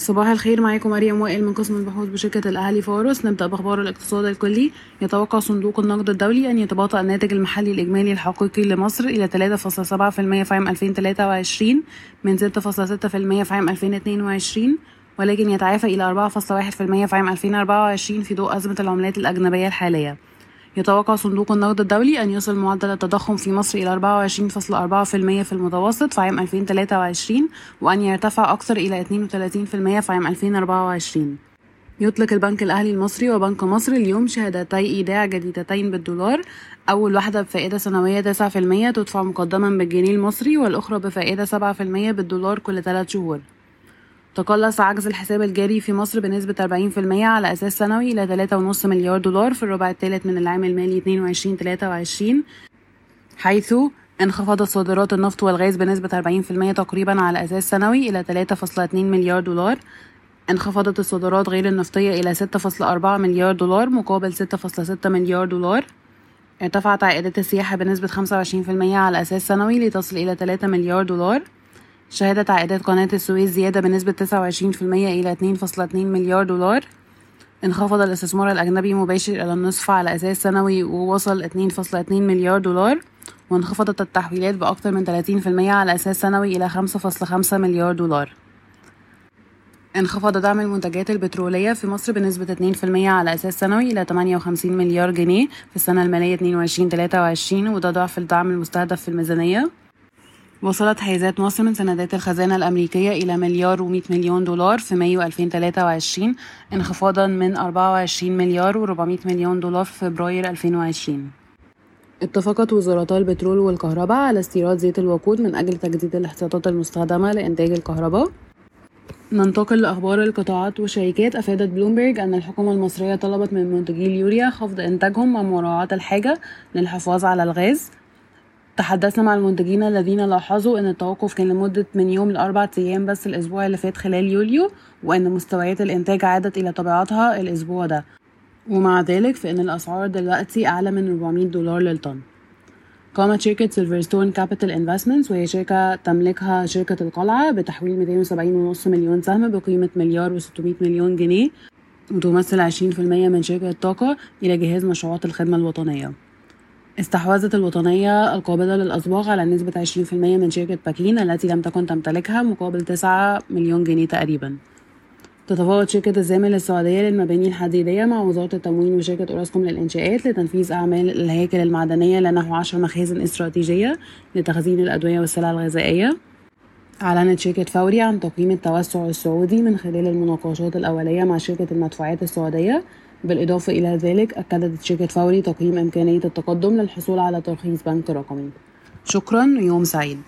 صباح الخير معاكم مريم وائل من قسم البحوث بشركة الأهلي فارس نبدأ بأخبار الاقتصاد الكلي. يتوقع صندوق النقد الدولي أن يتباطأ الناتج المحلي الإجمالي الحقيقي لمصر إلى 3.7% في عام 2023 من 6.6% في عام 2022 ولكن يتعافى إلى 4.1% في عام 2024 في ضوء أزمة العملات الأجنبية الحالية. يتوقع صندوق النقد الدولي أن يصل معدل التضخم في مصر إلى 24.4% في المتوسط في عام 2023 وأن يرتفع أكثر إلى 32% في عام 2024 يطلق البنك الأهلي المصري وبنك مصر اليوم شهادتي إيداع جديدتين بالدولار. أول واحدة بفائدة سنوية 9% تدفع مقدما بالجنيه المصري والأخرى بفائدة 7% بالدولار كل 3 شهور. تقلص عجز الحساب الجاري في مصر بنسبة 40% على أساس سنوي إلى 3.5 مليار دولار في الربع الثالث من العام المالي 22-23 حيث انخفضت صادرات النفط والغاز بنسبة 40% تقريبا على أساس سنوي إلى 3.2 مليار دولار. انخفضت الصادرات غير النفطية إلى 6.4 مليار دولار مقابل 6.6 مليار دولار. ارتفعت عائدات السياحة بنسبة 25% على أساس سنوي لتصل إلى 3 مليار دولار. شهدت عائدات قناة السويس زيادة بنسبة 29% إلى 2.2 مليار دولار. انخفض الاستثمار الأجنبي مباشر إلى النصف على أساس سنوي ووصل 2.2 مليار دولار وانخفضت التحويلات بأكثر من 30% على أساس سنوي إلى 5.5 مليار دولار. انخفض دعم المنتجات البترولية في مصر بنسبة 2% على أساس سنوي إلى 58 مليار جنيه في السنة المالية 22-23 وده ضعف الدعم المستهدف في الميزانية. وصلت حيازات مصر من سندات الخزانة الأمريكية إلى مليار و مليون دولار في مايو 2023 انخفاضا من 24 مليار و400 مليون دولار في فبراير 2020 اتفقت وزارتا البترول والكهرباء على استيراد زيت الوقود من أجل تجديد الاحتياطات المستخدمة لإنتاج الكهرباء. ننتقل لأخبار القطاعات والشركات. أفادت بلومبرج أن الحكومة المصرية طلبت من منتجي اليوريا خفض إنتاجهم مع مراعاة الحاجة للحفاظ على الغاز. تحدثنا مع المنتجين الذين لاحظوا إن التوقف كان لمدة من يوم لأربعة أيام بس الأسبوع اللي فات خلال يوليو وأن مستويات الإنتاج عادت إلى طبيعتها الأسبوع ده. ومع ذلك فإن الأسعار دلوقتي أعلى من 400 دولار للطن. قامت شركة سيلفرستون كابيتال انفستمنتس وهي شركة تملكها شركة القلعة بتحويل 270.5 مليون سهم بقيمة مليار و600 مليون جنيه وتمثل 20% من شركة الطاقة إلى جهاز مشروعات الخدمة الوطنية. استحوذت الوطنية القابضة للأصباغ على نسبة 20% من شركة باكين التي لم تكن تمتلكها مقابل 9 مليون جنيه تقريبا. تتفاوض شركة الزامل السعودية للمباني الحديدية مع وزارة التموين وشركة أوراسكوم للإنشاءات لتنفيذ أعمال الهياكل المعدنية لنحو 10 مخازن استراتيجية لتخزين الأدوية والسلع الغذائية. أعلنت شركة فوري عن تقييم التوسع السعودي من خلال المناقشات الأولية مع شركة المدفوعات السعودية بالإضافة إلى ذلك أكدت شركة فوري تقييم إمكانية التقدم للحصول على ترخيص بنك رقمي. شكرا ويوم سعيد.